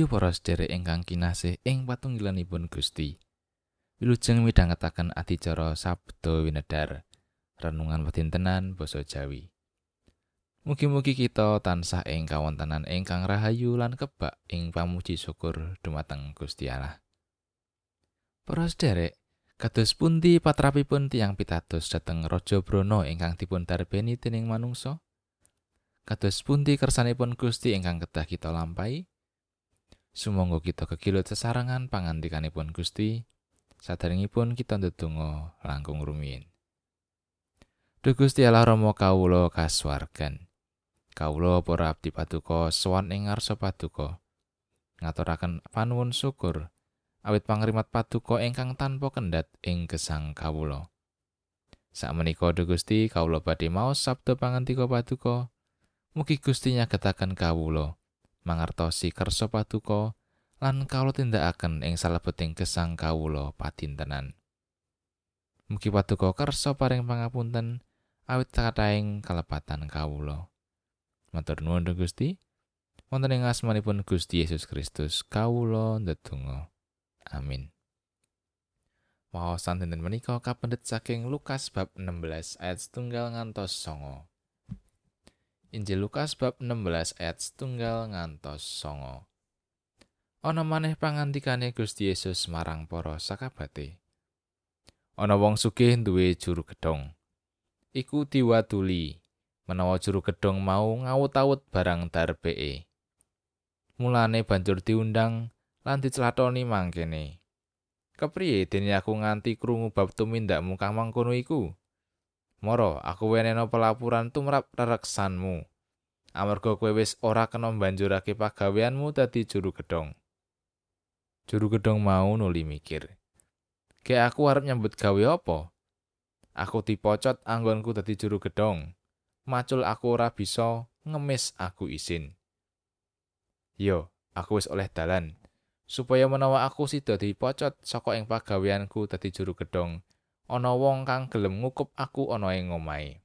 Rahayu para sedherek ingkang kinasih ing patunggilanipun Gusti. Wilujeng midhangetaken adicara sabda winedar. Renungan pedintenan basa Jawi. Mugi-mugi kita tansah ing kawontenan ingkang rahayu lan kebak ing pamuji syukur dumateng Gusti Allah. Para sedherek, kados pundi patrapipun tiang pitados dhateng Raja Brana ingkang dipun darbeni dening manungsa? Kados pundi kersanipun Gusti ingkang kedah kita lampahi? Sumangga kita kekilut sesarengan pangandikanipun Gusti. Sadaringipun kita ndedonga langkung rumiyin. Duh Gusti Allah Rama kawula kasuwargan. Kawula para abdi paduka sowan ing ngarsa paduka. Ngaturaken panuwun syukur awit pangrimat paduka ingkang tanpa kendhat ing gesang kawula. Sakmenika Duh Gusti kawula badhe maos sabda pangantika paduka. Mugi Gusti nyagetaken kawula. Mangertosi kersa paduka lan kawula tindakaken ing salebeting gesang kawula padintenan. Mugi paduka kersa paring pangapunten awit kathahing kalepatan kawula. Matur nuwun Gusti. Wonten ing asmanipun Gusti Yesus Kristus kawula ndedonga. Amin. Wawasan dinten menika kapendet saking Lukas bab 16 ayat setunggal ngantos songo. Injil Lukas bab 16 ayat setunggal ngantos songo. Ana maneh pangantikane Gusti Yesus marang para sakabate. Ana wong sugih duwe juru gedhong. Iku diwaduli menawa juru gedhong mau ngawut-awut barang darbee. Mulane banjur diundang lan diclatoni mangkene. Kepriye dene aku nganti krungu bab tumindakmu kang mangkono iku? Moro, aku weneno pelapuran tumrap rereksanmu. Amarga kowe wis ora kena mbanjurake pagaweanmu dadi juru gedhong. Juru gedhong mau nuli mikir. Ge aku arep nyambut gawe apa? Aku dipocot anggonku dadi juru gedhong. Macul aku ora bisa ngemis aku isin. Yo, aku wis oleh dalan. Supaya menawa aku sida dipocot saka ing pagaweanku dadi juru gedhong, ana wong kang gelem ngukup aku ana ing omahe.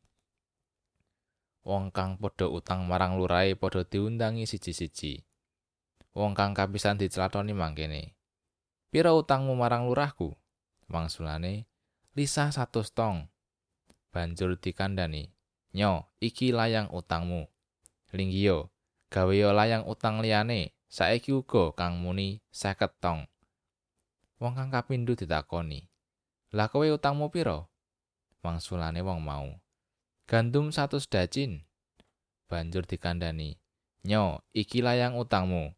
Wong kang padha utang marang lurahe padha diundangi siji-siji. Wong kang kapisan diclatoni mangkene. Pira utangmu marang lurahku? Wangsulane, "Lisa satu tong." Banjur dikandani, "Nyo, iki layang utangmu." Linggiyo, gawe layang utang liyane, saiki uga kang muni 50 tong. Wong kang kapindho ditakoni, Lah kowe utangmu pira? Wangsulane wong mau. Gandum satu dacin. Banjur dikandani. Nyo, iki layang utangmu.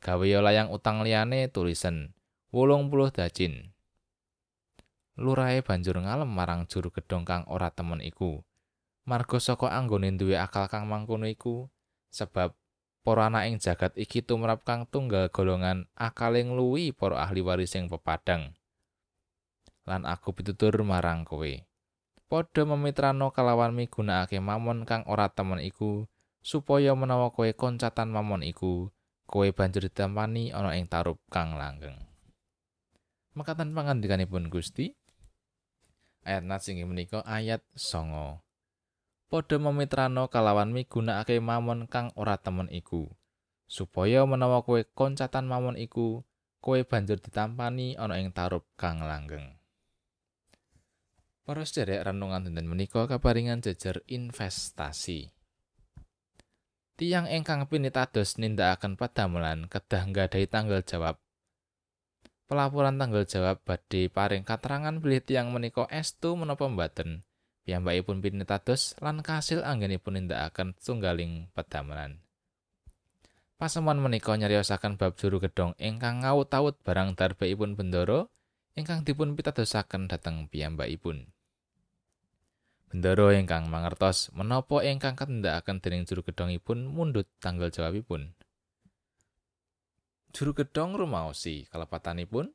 Gawe layang utang liyane tulisen. Wolung puluh dacin. Lurahe banjur ngalem marang juru gedhong kang ora temen iku. Marga saka anggone duwe akal kang mangkono iku, sebab para anak ing jagat iki tumrap kang tunggal golongan akale ngluwi para ahli waris sing pepadang. Lan aku pitutur marang kowe. Padha memitrano kalawan migunakake mamon kang ora temen iku supaya menawa kowe koncatan mamon iku, kowe banjur ditampani ana ing tarup kang langgeng. Mekatan pangandikanipun Gusti ayat nat sing menika ayat songo. Padha memitrano kalawan migunakake mamon kang ora temen iku supaya menawa kowe koncatan mamon iku, kowe banjur ditampani ana ing tarup kang langgeng. Para sederek renungan dinten menika kaparingan jejer investasi. Tiang ingkang pinitados nindakaken padamelan kedah nggadahi tanggal jawab. Pelaporan tanggal jawab badhe paring katerangan bilih tiang menika estu menapa mboten. Piyambakipun pinitados lan kasil anggenipun nindakaken tunggaling padamelan. Pasemon menika nyariosaken bab juru gedhong ingkang ngawut-awut barang darbeipun bendoro ingkang dipun pitadosaken dhateng piyambakipun. Bendoro ingkang mangertos menapa ingkang katindakaken dening juru gedhongipun mundhut tanggal jawabipun. Juru gedhong rumaosi kalepatanipun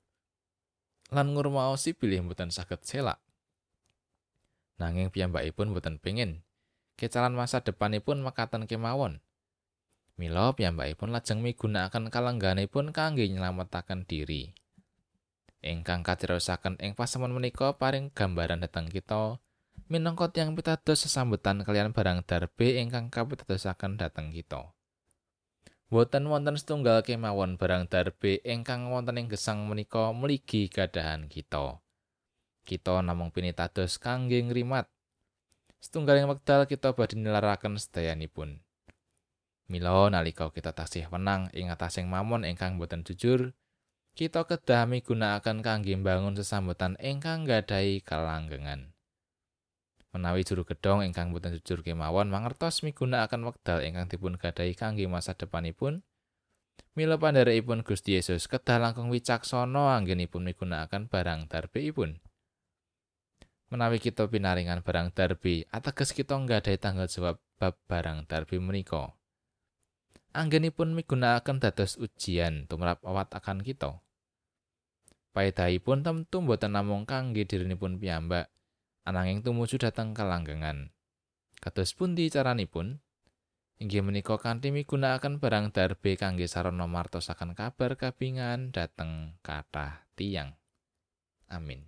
lan ngurmaosi bilih mboten saged selak. Nanging piyambakipun mboten pengin kecalan masa depanipun mekaten kemawon. Mila piyambakipun lajeng migunakaken kalengganipun kangge nyelametaken diri. Ingkang katirosaken ing pasemon menika paring gambaran dhateng kita minangka tiyang pitados sesambutan kalian barang darbe ingkang kapitadosaken dhateng kita. Boten wonten setunggal kemawon barang darbe ingkang wonten ing gesang menika mligi gadahan kita. Kita namung pinitados kangge ngrimat. Setunggaling wekdal kita badhe nilaraken sedayanipun. Mila nalika kita tasih wenang ing atasing mamon ingkang boten jujur, kita kedah migunakaken kangge mbangun sesambutan ingkang gadhahi kalanggengan. Menawi juru gedhong ingkang boten jujur kemawon mangertos migunakaken wekdal ingkang dipun gadahi kangge masa depanipun. Mila pandherekipun Gusti Yesus kedah langkung wicaksana anggenipun migunakaken barang darbeipun menawi kita pinaringan barang darbe ateges kita nggadahi tanggal jawab bab barang darbe menika. Anggenipun migunakaken dados ujian tumrap awat akan kita. Paedahipun tentu boten namung kangge dirinipun piyambak ananging tumuju dhateng kalanggengan. Kados pundi caranipun? Inggih menika kanthi migunakaken barang darbe kangge sarana martosaken kabar kabingan dhateng kathah tiyang. Amin.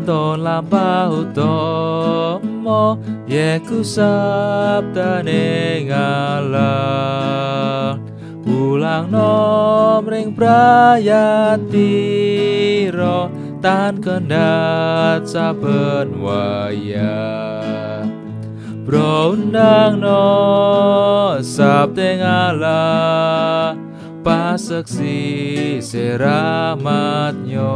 Nuntun Ulang nomring prayatiro Tan kendat saben wayah Brondang no sabde ngalah paseksi seramatnya.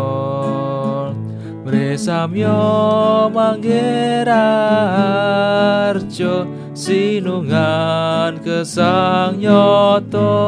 Amre samyo manggerarjo sinungan kesang nyoto.